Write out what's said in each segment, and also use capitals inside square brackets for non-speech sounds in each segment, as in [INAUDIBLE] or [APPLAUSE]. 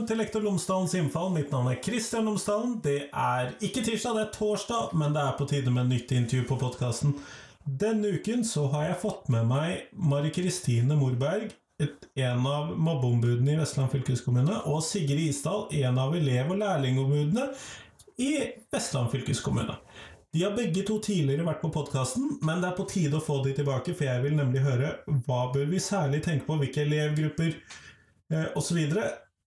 Velkommen til Lektor Lomsdalens innfall. Mitt navn er Kristian Lomsdalen. Det er ikke tirsdag, det er torsdag, men det er på tide med nytt intervju på podkasten. Denne uken så har jeg fått med meg Mari Kristine Morberg, en av mobbeombudene i Vestland fylkeskommune, og Sigrid Isdal, en av elev- og lærlingombudene i Vestland fylkeskommune. De har begge to tidligere vært på podkasten, men det er på tide å få de tilbake, for jeg vil nemlig høre hva bør vi særlig tenke på, hvilke elevgrupper eh, osv.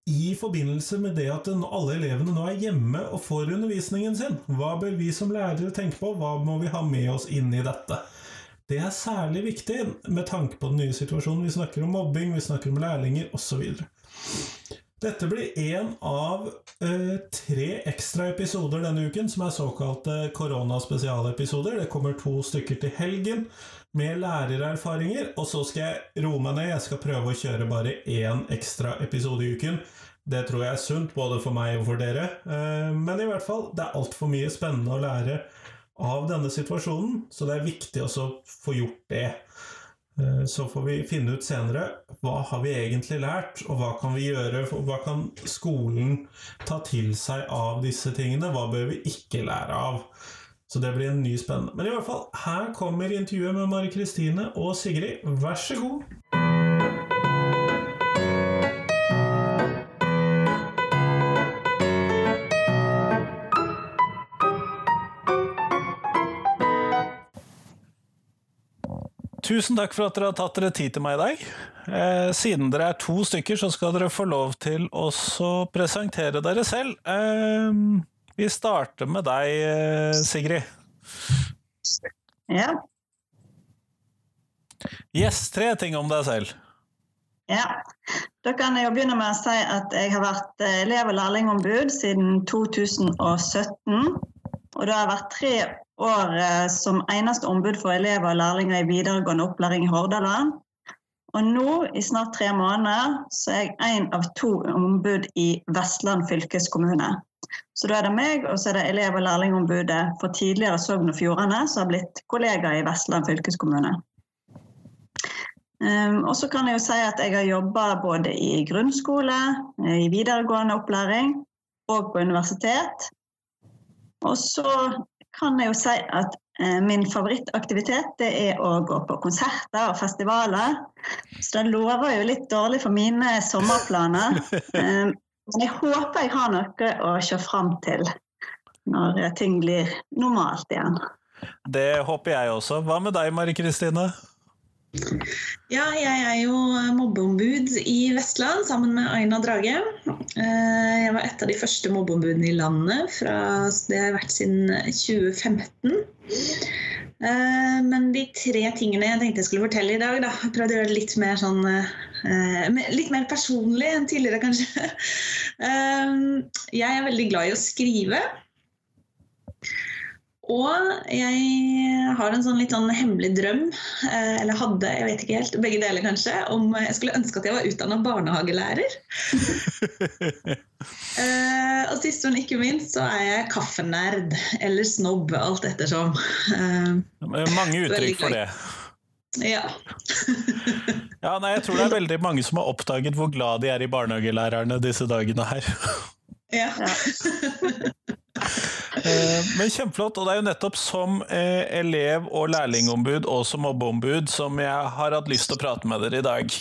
I forbindelse med det at alle elevene nå er hjemme og får undervisningen sin. Hva bør vi som lærere tenke på, hva må vi ha med oss inn i dette? Det er særlig viktig med tanke på den nye situasjonen. Vi snakker om mobbing, vi snakker om lærlinger osv. Dette blir én av eh, tre ekstra episoder denne uken, som er såkalte koronaspesialepisoder. Det kommer to stykker til helgen med lærererfaringer, og så skal jeg roe meg ned. Jeg skal prøve å kjøre bare én ekstra episode i uken. Det tror jeg er sunt, både for meg og for dere. Eh, men i hvert fall, det er altfor mye spennende å lære av denne situasjonen, så det er viktig også å få gjort det. Eh, Så får vi finne ut senere hva har vi egentlig lært, og hva kan vi gjøre, og hva kan skolen ta til seg av disse tingene, hva bør vi ikke lære av. Så det blir en ny spennende. Men i hvert fall, her kommer intervjuet med Mari Kristine og Sigrid. Vær så god. Tusen takk for at dere har tatt dere tid til meg i dag. Eh, siden dere er to stykker, så skal dere få lov til å presentere dere selv. Eh, vi starter med deg, eh, Sigrid. Ja. Yes, tre ting om deg selv. ja. Da kan jeg jo begynne med å si at jeg har vært eh, elev- og lærlingombud siden 2017. Og det har vært tre år eh, som eneste ombud for elever og lærlinger i videregående opplæring i Hordaland. Og nå, i snart tre måneder, så er jeg én av to ombud i Vestland fylkeskommune. Så da er det meg, og så er det elev- og lærlingombudet for tidligere Sogn og Fjordane, som har blitt kollega i Vestland fylkeskommune. Um, og så kan jeg jo si at jeg har jobba både i grunnskole, eh, i videregående opplæring og på universitet. Og så kan jeg jo si at eh, min favorittaktivitet det er å gå på konserter og festivaler. Så det lover jo litt dårlig for mine sommerplaner. Um, [LAUGHS] men jeg håper jeg har noe å se fram til når ting blir normalt igjen. Det håper jeg også. Hva med deg, Mari Kristine? Ja, jeg er jo mobbeombud i Vestland sammen med Aina Drage. Eh, Jeg var et av de første mobbeombudene i landet. Fra, det har jeg vært siden 2015. Eh, Men de tre tingene jeg tenkte jeg skulle fortelle i dag, da, prøvde å gjøre det litt mer sånn eh, Litt mer personlig enn tidligere, kanskje. [LAUGHS] Jeg er veldig glad i å skrive. Og jeg har en sånn litt sånn hemmelig drøm, eh, eller hadde, jeg vet ikke helt, begge deler kanskje, om jeg skulle ønske at jeg var utdanna barnehagelærer. uh, [LAUGHS] og sist, men ikke minst, så er jeg kaffenerd, eller snobb, alt ettersom. Uh, Mange uttrykk for det. ja. [LAUGHS] Ja, nei, jeg tror det er [LAUGHS] veldig mange som har oppdaget hvor glad de er i barnehagelærerne disse dagene her. ja. Eh, Men kjempeflott, og det er jo nettopp som eh, elev- og lærlingombud og som mobbeombud som jeg har hatt lyst til å prate med dere i dag.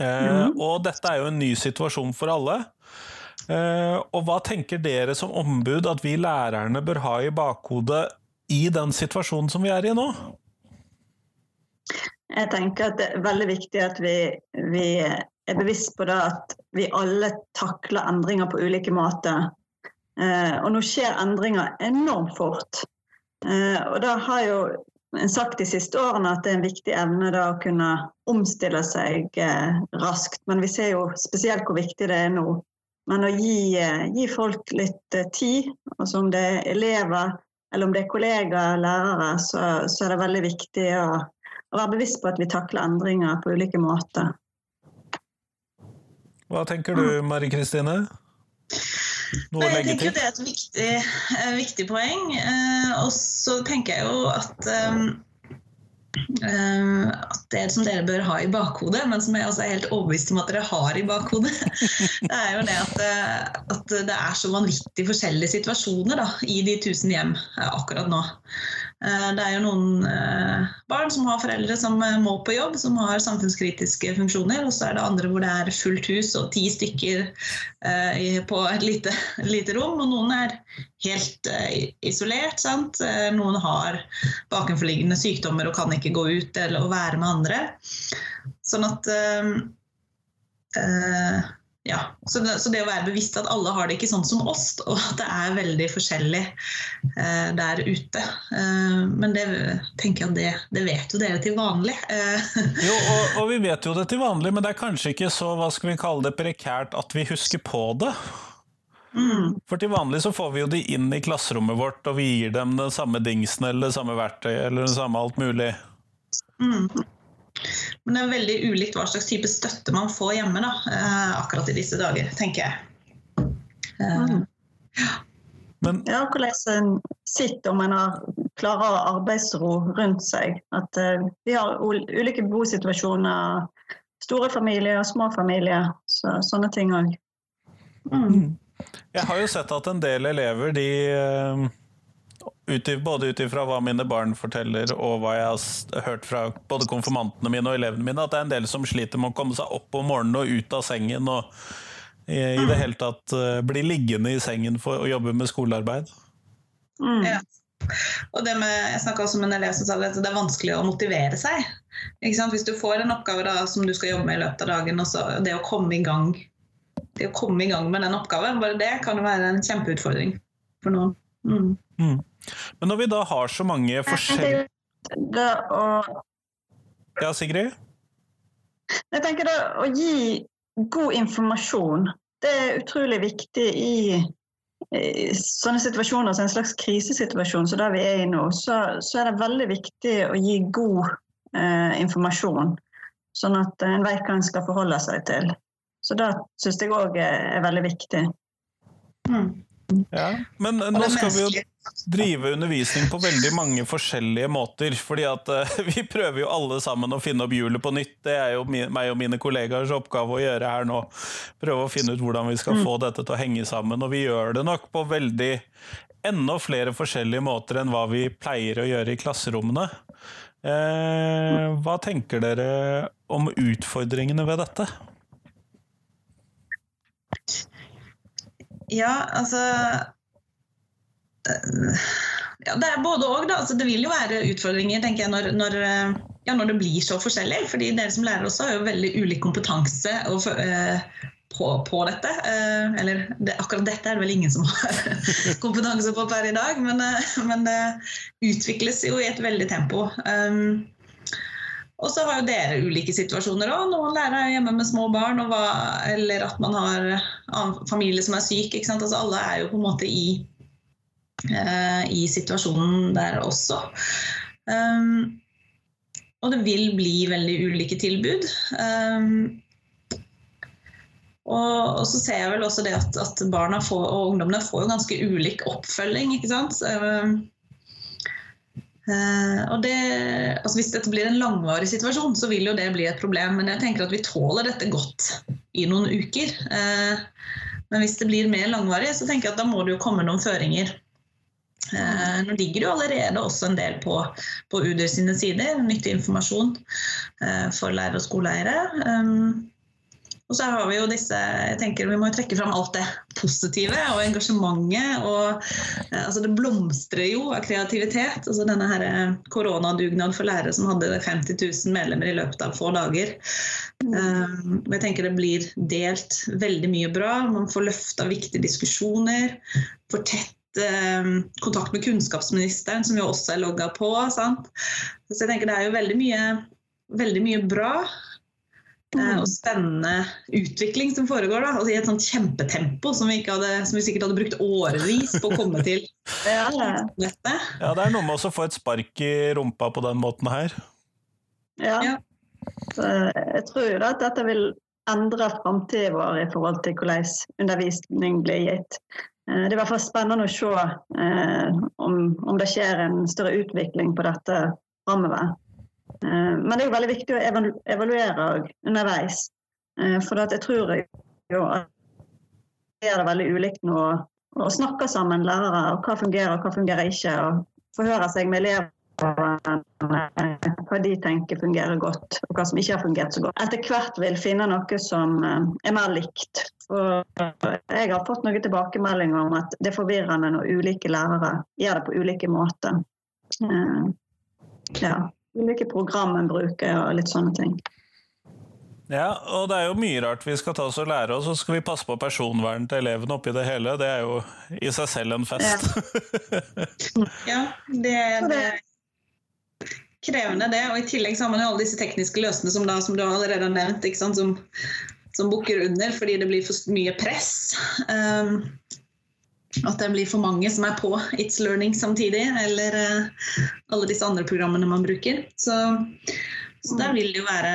Eh, Og dette er jo en ny situasjon for alle. Og hva tenker dere som ombud at vi lærerne bør ha i bakhodet i den situasjonen som vi er i nå? Jeg tenker at det er veldig viktig at vi, vi er bevisst på det at vi alle takler endringer på ulike måter. Eh, og nå skjer endringer enormt fort. Eh, og da har jo en sagt de siste årene at det er en viktig evne da å kunne omstille seg eh, raskt. Men vi ser jo spesielt hvor viktig det er nå. Men å gi, gi folk litt tid, altså om det er elever eller om det er kollegaer, lærere, så, så er det veldig viktig å å være bevisst på at vi takler endringer på ulike måter. Hva tenker du, Mari Kristine? Noe Nei, jeg tenker? Det er et viktig, eh, viktig poeng. Eh, og så tenker jeg jo at eh, at det som dere bør ha i bakhodet, men som jeg også er helt overbevist om at dere har i bakhodet, [LAUGHS] det er jo det at, eh, at det er så vanvittig forskjellige situasjoner da, i de tusen hjem akkurat nå. Eh, det er jo noen eh, barn som har foreldre som eh, må på jobb, som har samfunnskritiske funksjoner. Og så er det andre hvor det er fullt hus og ti stykker på et lite, [LAUGHS] lite rom. Og noen er helt isolert. Sant? Noen har bakenforliggende sykdommer og kan ikke gå ut eller være med andre. Sånn at ja, så det, så det, å være bevisst at alle har det ikke sånn som oss, og at det er veldig forskjellig eh, der ute. Eh, men det tenker jeg det, det, vet jo dere til vanlig. Eh. [LAUGHS] jo, og, og, vi vet jo det til vanlig, men det er kanskje ikke så hva skal vi kalle det, prekært at vi husker på det. Mm. For til vanlig så får vi jo de inn i klasserommet vårt, og vi gir dem den samme dingsen eller det samme verktøyet eller det samme alt mulig. Mm. Men det er veldig ulikt hva slags type støtte man får hjemme da, eh, akkurat i disse dager, tenker jeg. Mm. Men, ja, hvordan en sitter om en har klarere arbeidsro rundt seg. At uh, vi har ulike bosituasjoner. Store familier, små familier. Så, sånne ting òg. Mm. Jeg har jo sett at en del elever de uh både ut ifra hva mine barn forteller og hva jeg har hørt fra både konfirmantene mine og elevene mine, at det er en del som sliter med å komme seg opp om morgenen og ut av sengen og i, det hele tatt uh, bli liggende i sengen for å jobbe med skolearbeid. Mm. Ja. Og det med, jeg snakka også med en elev som sa at det er vanskelig å motivere seg. Hvis du får en oppgave da, som du skal jobbe med i løpet av dagen, og så det å komme i gang det å komme i gang med den oppgaven, bare det kan jo være en kjempeutfordring for noen. Mm. Mm. Men når vi da har så mange forskjellige Ja, Sigrid? Jeg tenker det å gi god informasjon, det er utrolig viktig i, i sånne situasjoner, så en slags krisesituasjon som der vi er i nå, så, så er det veldig viktig å gi god eh, informasjon. Sånn at en vet hva en skal forholde seg til. Så det syns jeg òg er, er, veldig viktig. Mm. Ja, Men nå skal vi jo drive undervisning på veldig mange forskjellige måter. fordi at uh, [LAUGHS] vi prøver jo alle sammen å finne opp hjulet på nytt. Det er jo meg og mine kollegaers oppgave å gjøre her nå. Prøve å finne ut hvordan vi skal mm. få dette til å henge sammen. Og vi gjør det nok på veldig enda flere forskjellige måter enn hva vi pleier å gjøre i klasserommene. Uh, hva tenker dere om utfordringene ved dette? Ja, altså eh, ja, Det er både òg. Altså, det vil jo være utfordringer tenker jeg, når, når, eh, ja, når, det blir så forskjellig. fordi dere som lærere også har jo veldig ulik kompetanse og, uh, på, på, dette. Uh, eller det, akkurat dette er det vel ingen som har [LAUGHS] kompetanse på per i dag, men, uh, men, det utvikles jo i et veldig tempo. Um, og så har jo dere ulike situasjoner òg. Noen lærer hjemme med små barn, hva, eller at man har en familie som er syk. Altså, alle er jo på en måte i, uh, i situasjonen der også. Um, og det vil bli veldig ulike tilbud. Um, og, og, så ser jeg vel også det at, at barna får, og ungdommene får ganske ulik oppfølging. ikke sant? Um, og det, altså Hvis dette blir en langvarig situasjon, så vil jo det bli et problem. Men jeg tenker at vi tåler dette godt i noen uker. Uh, men hvis det blir mer langvarig, så tenker jeg at da må det jo komme noen føringer. Uh, nå ligger det jo allerede også en del på, på UDIR sine sider, nyttig informasjon for lærere og skoleeiere. Um, og så har vi jo disse jeg tenker Vi må jo trekke fram alt det positive og engasjementet. og eh, altså Det blomstrer jo av kreativitet. altså Denne her eh, koronadugnad for lærere som hadde 50 000 medlemmer i løpet av få dager. Um, jeg tenker Det blir delt veldig mye bra. Man får løfta viktige diskusjoner. Får tett um, kontakt med kunnskapsministeren, som jo også er logga på. Sant? Så jeg tenker Det er jo veldig mye, veldig mye bra. Mm. og spennende utvikling som foregår. Da. Altså I et sånt kjempetempo som vi, hadde, som vi, sikkert hadde brukt årevis på å komme til. [LAUGHS] ja, det er noe med å få et spark i rumpa på den måten her. Ja. ja. jeg tror jo at dette vil endre framtiden vår i forhold til hvordan undervisning blir gitt. Eh, det er i hvert fall spennende å se eh, om, om, det skjer en større utvikling på dette framover. Eh, men det er jo veldig viktig å evaluere underveis. Eh, for jeg tror jo at det er veldig ulikt nå å snakke sammen lærere, og hva fungerer og hva fungerer ikke. og Forhøre seg med elevene hva de tenker fungerer godt, og hva som ikke har fungert så godt. Etter hvert vil finne noe som er mer likt. For jeg har fått noen tilbakemeldinger om at det er forvirrende når ulike lærere gjør det på ulike måter. Ja, ulike program en bruker og litt sånne ting. Ja, og det er jo mye rart vi skal ta oss og lære oss, og så skal vi passe på personvernet til elevene oppi det hele. Det er jo i seg selv en fest. Ja, ja det, det, er krevende det. Og i tillegg så har man jo alle disse tekniske løsene som, da, som du allerede har nevnt, som, som bukker under fordi det blir for mye press. Um, at det blir for mange som er på It's Learning samtidig, eller uh, alle disse andre programmene man bruker. Så, så der vil det jo være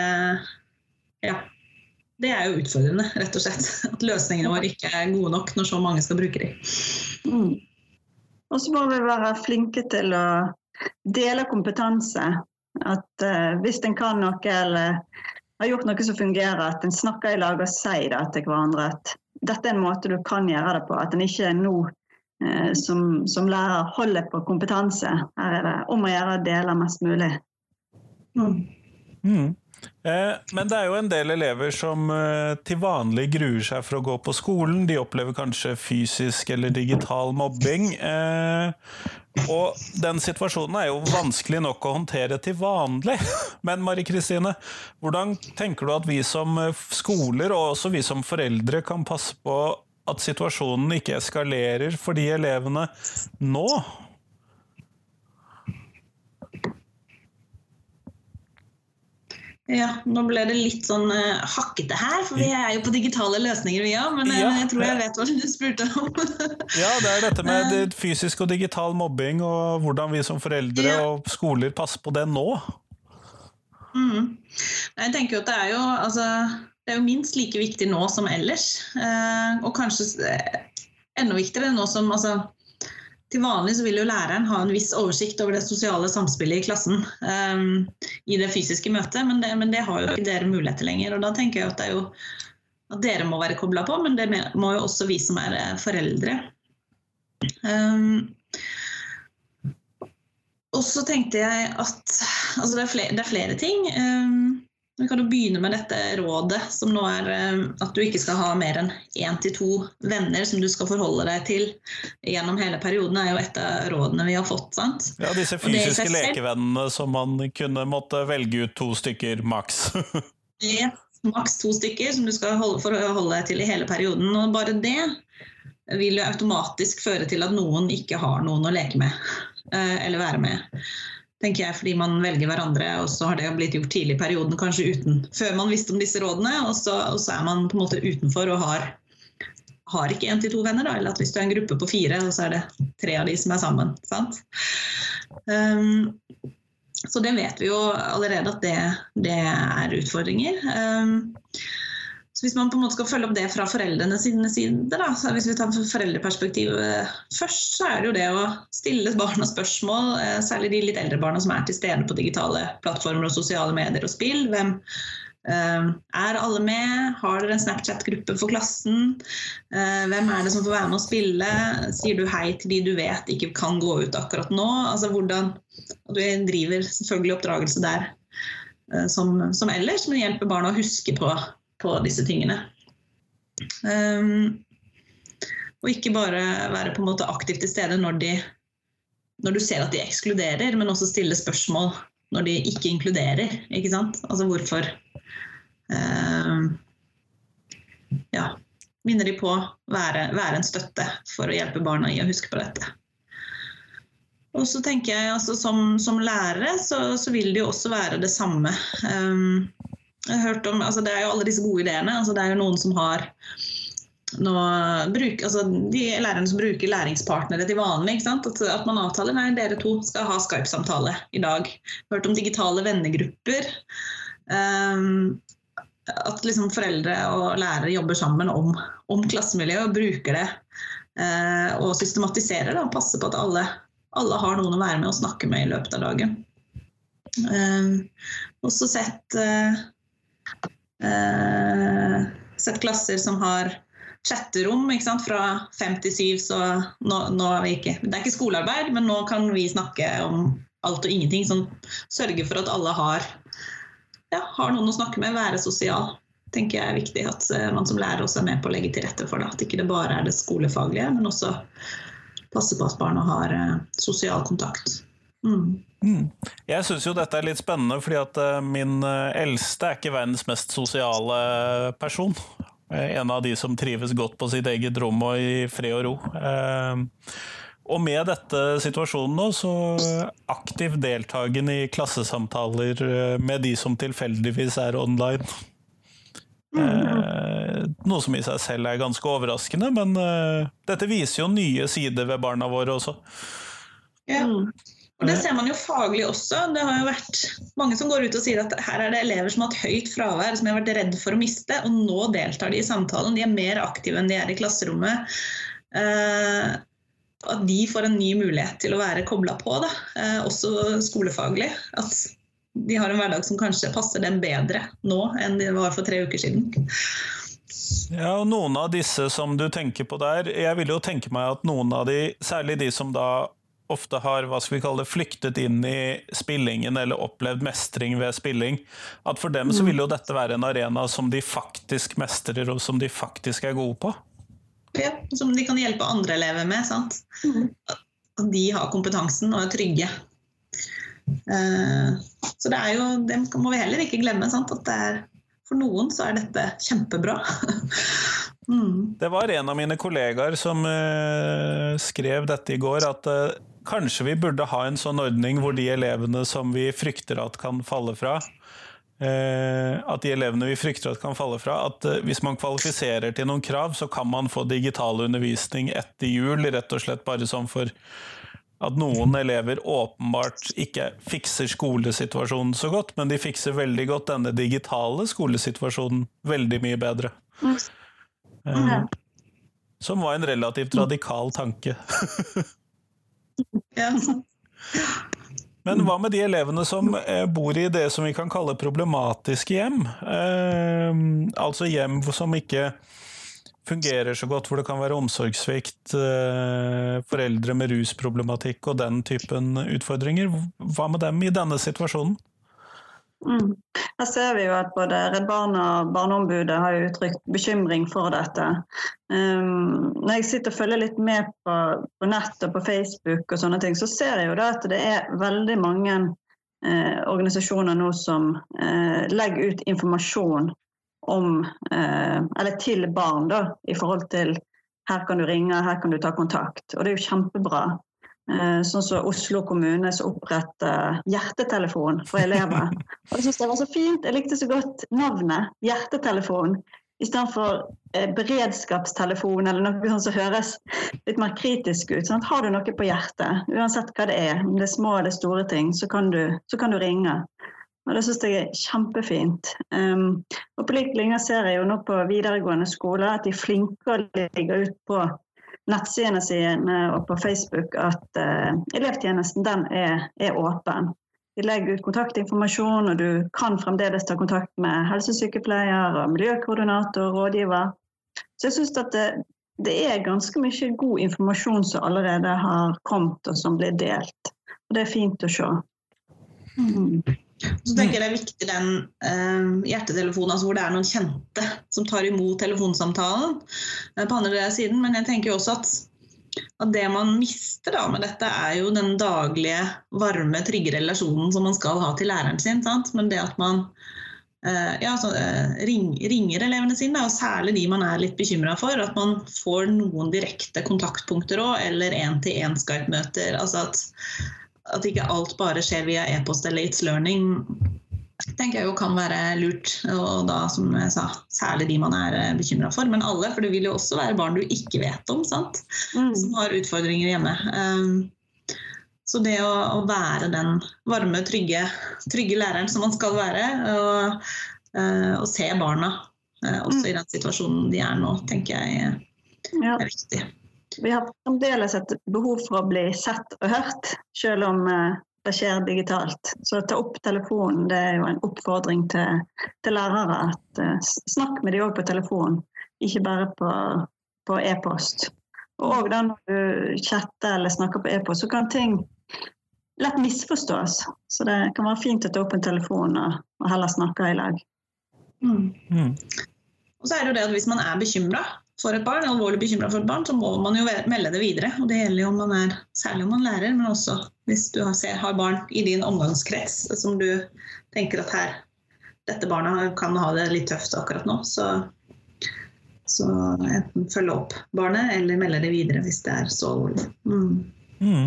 Ja. Det er jo utfordrende, rett og slett. At løsningene våre ikke er gode nok når så mange skal bruke dem. Mm. Og så må vi være flinke til å dele kompetanse. At uh, hvis en kan noe eller har gjort noe som fungerer, at en snakker i lag og sier det til hverandre. at dette er en måte du kan gjøre det på. At en ikke nå eh, som, som, lærer holder på kompetanse. Her er det om å gjøre å dele mest mulig. Mm. Mm. Eh, men det er jo en del elever som eh, til vanlig gruer seg for å gå på skolen. De opplever kanskje fysisk eller digital mobbing. Eh, og den situasjonen er jo vanskelig nok å håndtere til vanlig. [LAUGHS] Men Marie Kristine, hvordan tenker du at vi som skoler, og også vi som foreldre, kan passe på at situasjonen ikke eskalerer for de elevene nå? Ja, nå ble det litt sånn uh, hakkete her, for vi er jo på digitale løsninger vi òg. Men ja, jeg tror jeg vet hva du spurte om. [LAUGHS] ja, det er dette med det fysisk og digital mobbing, og hvordan vi som foreldre ja. og skoler passer på det nå. Mm. Jeg tenker jo at det er jo, altså, det er jo minst like viktig nå som ellers. Uh, og kanskje enda viktigere nå som altså, til vanlig vil jo læreren ha en viss oversikt over det sosiale samspillet i klassen um, i det fysiske møtet, men det, men det, har jo ikke dere mulighet til lenger. og Da tenker jeg at jo at dere må være kobla på, men det må jo også vi som er eh, foreldre. Um, og så tenkte jeg at altså det, er flere, det er flere ting. Um, vi kan jo begynne med dette rådet, som nå er eh, at du ikke skal ha mer enn én til to venner som du skal forholde deg til gjennom hele perioden, er jo et av rådene vi har fått. sant? Ja, disse fysiske lekevennene som man kunne måtte velge ut to stykker maks. [LAUGHS] ja, maks to stykker som du skal holde, forholde deg til i hele perioden. Og bare det vil jo automatisk føre til at noen ikke har noen å leke med eh, eller være med tenker jeg, fordi man velger hverandre. Og så har det blitt gjort tidlig i perioden, kanskje uten, før man visste om disse rådene. Og så, og så er man på en måte utenfor og har, har ikke én til to venner. Da. Eller at hvis du er en gruppe på fire, så er det tre av de som er sammen. Sant? Um, så det vet vi jo allerede at det, det er utfordringer. Um, så Hvis man på en måte skal følge opp det fra foreldrene sine side, da, så hvis vi tar foreldreperspektivet eh, først, så er det jo det å stille barna spørsmål, eh, særlig de litt eldre barna som er til stede på digitale plattformer og sosiale medier og spill. Hvem uh, er alle med? Har dere en Snapchat-gruppe for klassen? Uh, hvem er det som får være med å spille? Sier du hei til de du vet ikke kan gå ut akkurat nå? Altså hvordan, og Du driver selvfølgelig oppdragelse der som, som ellers, men hjelper barna å huske på på disse tingene. Um, og ikke bare være på en måte aktivt til stede når, de, når du ser at de ekskluderer, men også stille spørsmål når de ikke inkluderer. Ikke sant? Altså hvorfor um, Ja. Minner de på å være, være, en støtte for å hjelpe barna i å huske på dette. Og så tenker jeg altså Som, som lærere så, så, vil det jo også være det samme. Um, hørt om, altså Det er jo alle disse gode ideene. altså Det er jo noen som har nå, bruk, altså De lærerne som bruker læringspartnere til vanlig. At, at, man avtaler nei, dere to skal ha Skype-samtale i dag. Hørt om digitale vennegrupper. Um, at liksom foreldre og lærere jobber sammen om, om klassemiljøet og bruker det. Uh, og systematiserer det og passer på at alle, alle har noen å være med og snakke med i løpet av dagen. også sett, sett klasser som har chatterom fra fem til syv, så nå, nå er vi ikke Det er ikke skolearbeid, men nå kan vi snakke om alt og ingenting. Sånn, sørge for at alle har, ja, har noen å snakke med, være sosial. tenker jeg er viktig At uh, man som lærer også er med på å legge til rette for det. At ikke det bare er det skolefaglige, men også passe på at barna har uh, sosial kontakt. Mm. Mm. Jeg syns jo dette er litt spennende, fordi at uh, min eldste er ikke verdens mest sosiale person. En av de som trives godt på sitt eget rom og i fred og ro. Og med dette situasjonen nå, så aktiv deltakende i klassesamtaler eh, med de som tilfeldigvis er online. Eh, noe som i seg selv er ganske overraskende, men eh, dette viser jo nye sider ved barna våre også. Ja, og det ser man jo faglig også. Det har jo vært mange som går ut og sier at her er det elever som har hatt høyt fravær, som har vært redd for å miste, og nå deltar de i samtalen. De er mer aktive enn de er i klasserommet. Eh, at de får en ny mulighet til å være kobla på, da. Eh, også skolefaglig. At de har en hverdag som kanskje passer dem bedre nå enn de var for tre uker siden. Ja, og Noen av disse som du tenker på der, jeg vil jo tenke meg at noen av de, særlig de som da ofte har hva skal vi kalle det, flyktet inn i spillingen eller opplevd mestring ved spilling, at for dem så vil jo dette være en arena som de faktisk mestrer, og som de faktisk er gode på. Ja, som de kan hjelpe andre elever med. sant? Mm. At de har kompetansen og er trygge. Uh, så det er jo, det må vi heller ikke glemme. Sant? At det er, for noen så er dette kjempebra. [LAUGHS] mm. Det var en av mine kollegaer som uh, skrev dette i går, at uh, kanskje vi burde ha en sånn ordning hvor de elevene som vi frykter at kan falle fra, Eh, at de elevene vi frykter at kan falle fra, at eh, hvis man kvalifiserer til noen krav, så kan man få digital undervisning etter jul, rett og slett bare sånn for at noen elever åpenbart ikke fikser skolesituasjonen så godt, men de fikser veldig godt denne digitale skolesituasjonen veldig mye bedre. Eh, som var en relativt radikal tanke. [LAUGHS] ja. Men hva med de elevene som eh, bor i det som vi kan kalle problematiske hjem? Eh, altså hjem som ikke fungerer så godt, hvor det kan være omsorgssvikt, eh, foreldre med rusproblematikk og den typen utfordringer. Hva med dem i denne situasjonen? Mm. Her ser vi jo at både Redd Barna og Barneombudet har uttrykt bekymring for dette. Um, når jeg sitter og følger litt med på, på nett og på Facebook, og sånne ting, så ser jeg jo at det er veldig mange eh, organisasjoner nå som eh, legger ut informasjon om, eh, eller til barn da, i forhold til her kan du ringe, her kan du ta kontakt. Og det er jo kjempebra. Eh, sånn som Oslo kommune som oppretter hjertetelefon for elever. [LAUGHS] Og jeg synes det var så fint. Jeg likte så godt navnet. Hjertetelefon. Istedenfor eh, beredskapstelefon eller noe sånt som høres litt mer kritisk ut. Sant? Har du noe på hjertet, uansett hva det er, om det er små eller store ting, så kan du, så kan du ringe. Og Det syns jeg er kjempefint. Um, og På lik linje ser jeg jo nå på videregående skoler at de er flinke å ligge ut på nettsidene sine og på Facebook at uh, elevtjenesten den er, er, åpen. De legger ut kontaktinformasjon, og du kan fremdeles ta kontakt med helsesykepleier, og miljøkoordinator og rådgiver. Så jeg syns at det, det, er ganske mye god informasjon som allerede har kommet, og som blir delt. Og det er fint å se. Mm. Så tenker jeg det er viktig den eh, hjertetelefonen altså hvor det er noen kjente som tar imot telefonsamtalen uh, på andre siden. Men jeg tenker også at, at det man mister da med dette, er jo den daglige, varme, trygge relasjonen som man skal ha til læreren sin. Sant? Men det at man eh, ja, så, ring, ringer elevene sine, og særlig de man er litt bekymra for, at man får noen direkte kontaktpunkter òg, eller én-til-én Skype-møter. altså at at ikke alt bare skjer via e-post eller It's Learning, tenker jeg jo kan være lurt. Og da, som jeg sa, særlig de man er eh, bekymra for, men alle. For det vil jo også være barn du ikke vet om, sant? Mm. som har utfordringer hjemme. Um, så det å, å, være den varme, trygge, trygge, læreren som man skal være, og, uh, og se barna uh, også mm. i den situasjonen de er nå, tenker jeg er viktig. Vi har fremdeles et behov for å bli sett og hørt, selv om eh, det skjer digitalt. Så ta opp telefonen, det er jo en oppfordring til, til lærere. at uh, Snakk med dem òg på telefon, ikke bare på, på e-post. Og òg når du chatter eller snakker på e-post, så kan ting lett misforstås. Så det kan være fint å ta opp en telefon og, og heller snakke i lag. Mm. Mm. Og så er det jo det at Hvis man er bekymra for et barn, alvorlig bekymra for et barn, så må man jo melde det videre. Og det gjelder jo om man er, særlig om man lærer, men også hvis du har, har barn i din omgangskrets som du tenker at her, dette barnet kan ha det litt tøft akkurat nå. Så, så enten følge opp barnet eller melde det videre hvis det er så alvorlig. Mm. Mm.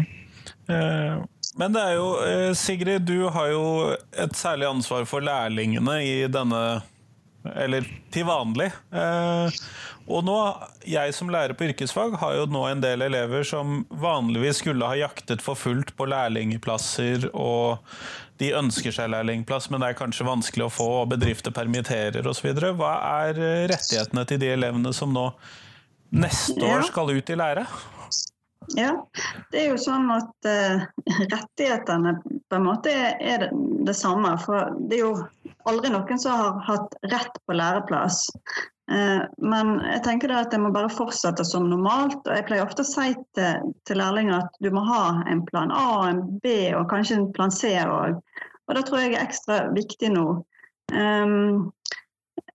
Eh, men det er jo, eh, Sigrid, du har jo et særlig ansvar for lærlingene i denne Eller til vanlig. Eh, og nå, jeg som lærer på yrkesfag, har jo nå en del elever som vanligvis skulle ha jaktet for fullt på lærlingplasser, og de ønsker seg lærlingplass, men det er kanskje vanskelig å få, og bedrifter permitterer osv. Hva er rettighetene til de elevene som nå neste år skal ut i lære? Ja, det er jo sånn at uh, rettighetene på en måte er det, det, samme. For det er jo aldri noen som har hatt rett på læreplass. Eh, men jeg tenker at jeg må bare fortsette som normalt. og Jeg pleier ofte å si til, til lærlinger at du må ha en plan A, og en B og kanskje en plan C òg. Og det tror jeg er ekstra viktig nå. Um,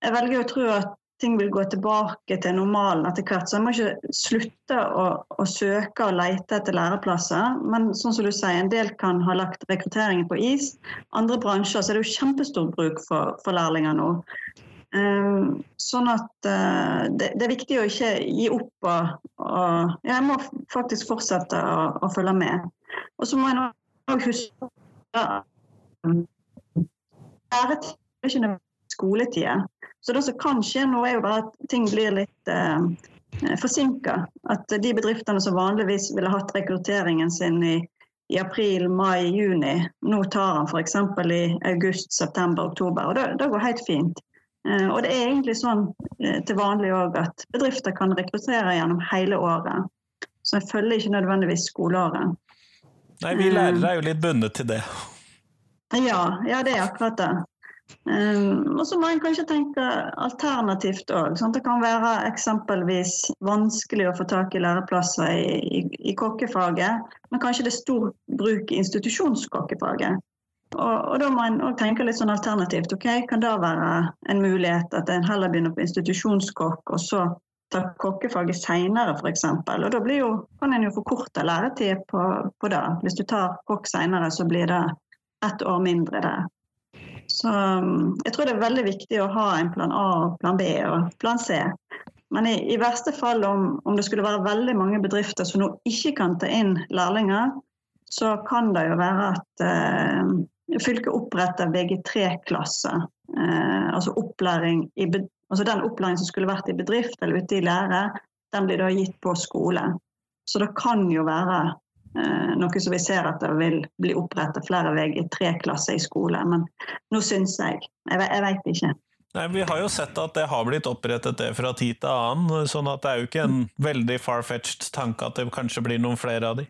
jeg velger å tro at ting vil gå tilbake til normalen etter hvert. Så jeg må ikke slutte å, å, søke og lete etter læreplasser. Men sånn som du sier, en del kan ha lagt rekrutteringen på is. Andre bransjer så er det jo kjempestor bruk for, for lærlinger nå. Um, sånn at uh, det, det, er viktig å ikke gi opp. Og, og jeg må faktisk fortsette å, å følge med. Og så må jeg òg huske at læretid er ikke skoletid. Så det som kan skje nå, er jo bare at ting blir litt eh, forsinka. At de bedriftene som vanligvis ville hatt rekrutteringen sin i, i april, mai, juni, nå tar den f.eks. i august, september, oktober. Og det, det går helt fint. Eh, og det er egentlig sånn eh, til vanlig òg at bedrifter kan rekruttere gjennom hele året. Så jeg følger ikke nødvendigvis skoleåret. Nei, vi lærere er jo litt bundet til det. Ja, ja det er akkurat det. Um, og så må en kanskje tenke alternativt òg. Det kan være eksempelvis vanskelig å få tak i læreplasser i, i, i kokkefaget, men kanskje det er stor bruk i institusjonskokkefaget. Og, og, da må en tenke litt sånn alternativt. ok, Kan det være en mulighet at en heller begynner på institusjonskokk, og så tar kokkefaget seinere f.eks. Og da jo, kan en jo forkorte læretid på, på, det. Hvis du tar kokk seinere, så blir det ett år mindre der. Så um, jeg tror det er veldig viktig å ha en plan A, plan B og plan C. Men i, i verste fall, om, om, det skulle være veldig mange bedrifter som nå ikke kan ta inn lærlinger, så kan det jo være at eh, fylket oppretter VG3-klasse. Eh, altså altså den opplæringen som skulle vært i bedrift eller ute i lære, den blir da gitt på skole. Så det kan jo være noe som vi ser at det vil bli opprettet flere VG3-klasser i skole. Men nå syns jeg. Jeg, jeg veit ikke. Nei, Vi har jo sett at det har blitt opprettet det fra tid til annen, sånn at det er jo ikke en veldig far-fetched tanke at det kanskje blir noen flere av de.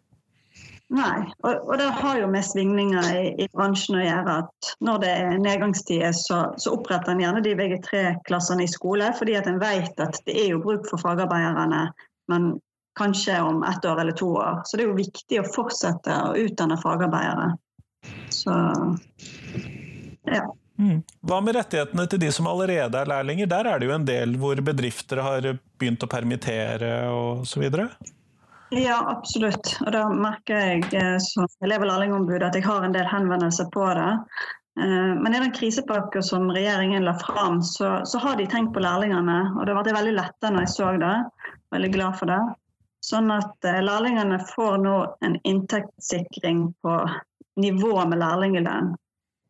Nei, og, og, det har jo med svingninger i, i, bransjen å gjøre. at Når det er nedgangstider, så, så oppretter en gjerne de VG3-klassene i skole, fordi at en vet at det er jo bruk for fagarbeiderne, men kanskje om ett år eller to år. Så det er jo viktig å fortsette å utdanne fagarbeidere. Så ja. Mm. Hva med rettighetene til de som allerede er lærlinger? Der er det jo en del hvor bedrifter har begynt å permittere osv.? Ja, absolutt. Og da merker jeg eh, som elev- og lærlingombud at jeg har en del henvendelser på det. Eh, men i den krisepakka som regjeringen la fram, så, så, har de tenkt på lærlingene. Og det ble veldig letta når jeg så det. Veldig glad for det. Sånn at eh, lærlingene får nå en inntektssikring på nivå med lærlingelønn.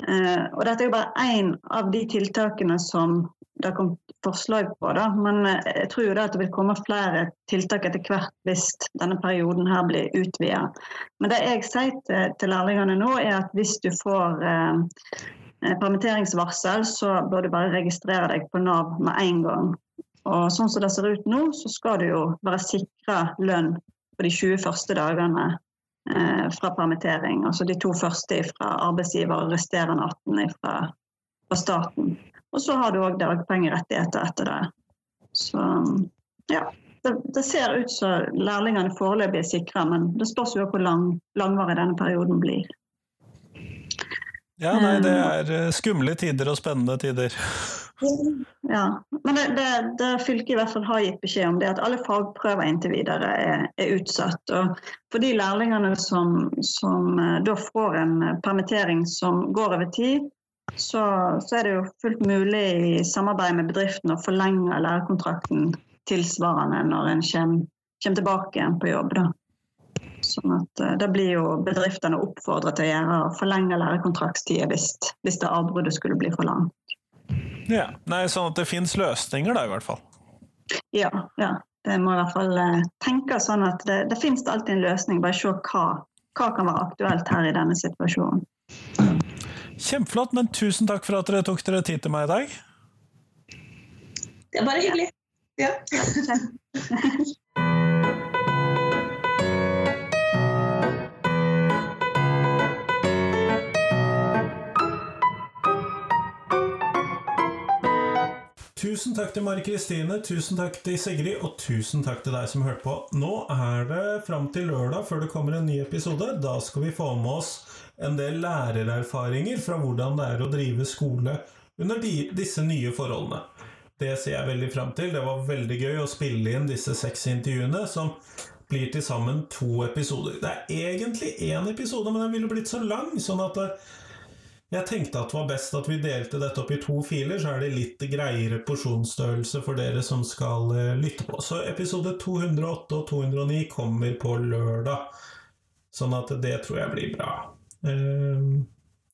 Og dette er jo bare én av de tiltakene som det har kommet forslag på. Da. Men eh, jeg tror jo at det vil komme flere tiltak etter hvert hvis denne perioden her blir utvida. Men det jeg sier til, lærlingene nå, er at hvis du får eh, eh, permitteringsvarsel, så bør du bare registrere deg på Nav med en gang. Og sånn som det ser ut nå, så skal du jo være sikra lønn på de 20 første dagene eh, fra permittering. Altså de to første fra arbeidsgiver og resterende 18 fra, fra staten. Og så har du òg dagpengerettigheter etter det. Så ja. Det, det ser ut som lærlingene foreløpig er sikra, men det spørs jo hvor lang, langvarig denne perioden blir. Ja, nei, det er eh, skumle tider og spennende tider. [LAUGHS] Ja, men det, det, det fylket i hvert fall har gitt beskjed om, det at alle fagprøver inntil videre er, er utsatt. Og for de lærlingene som, som eh, da får en permittering som går over tid, så, så, er det jo fullt mulig i samarbeid med bedriften å forlenge lærekontrakten tilsvarende når en kommer, kommer tilbake igjen på jobb. Da. Sånn at Da blir jo bedriftene oppfordret til å gjøre, forlenge lærekontraktstida hvis, hvis det avbruddet skulle bli for langt. Ja, Nei, Sånn at det finnes løsninger, da, i hvert fall? Ja. ja. Det må i hvert fall uh, tenke sånn at det, det finnes alltid en løsning. Bare se hva, hva kan være aktuelt her i denne situasjonen. Kjempeflott, men tusen takk for at dere tok dere tid til meg i dag. Det er bare hyggelig. Ja. [LAUGHS] Tusen takk til Mari Kristine, tusen takk til Sigrid, og tusen takk til deg som hørte på. Nå er det fram til lørdag før det kommer en ny episode. Da skal vi få med oss en del lærererfaringer fra hvordan det er å drive skole under de, disse nye forholdene. Det ser jeg veldig fram til. Det var veldig gøy å spille inn disse seks intervjuene, som blir til sammen to episoder. Det er egentlig én episode, men den ville blitt så lang, sånn at eh, jeg tenkte at det var best at vi delte dette opp i to filer, så er det litt greiere porsjonsstørrelse for dere som skal eh, lytte på. Så episode 208 og 209 kommer på lørdag, sånn at det tror jeg blir bra. Eh,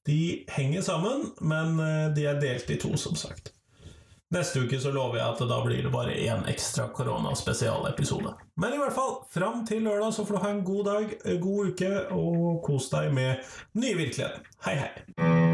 de henger sammen, men de er delt i to, som sagt. Neste uke så lover jeg at da blir det bare én ekstra koronaspesialepisode. Men i hvert fall, fram til lørdag så får du ha en god dag, god uke, og kos deg med ny virkelighet. Hei, hei!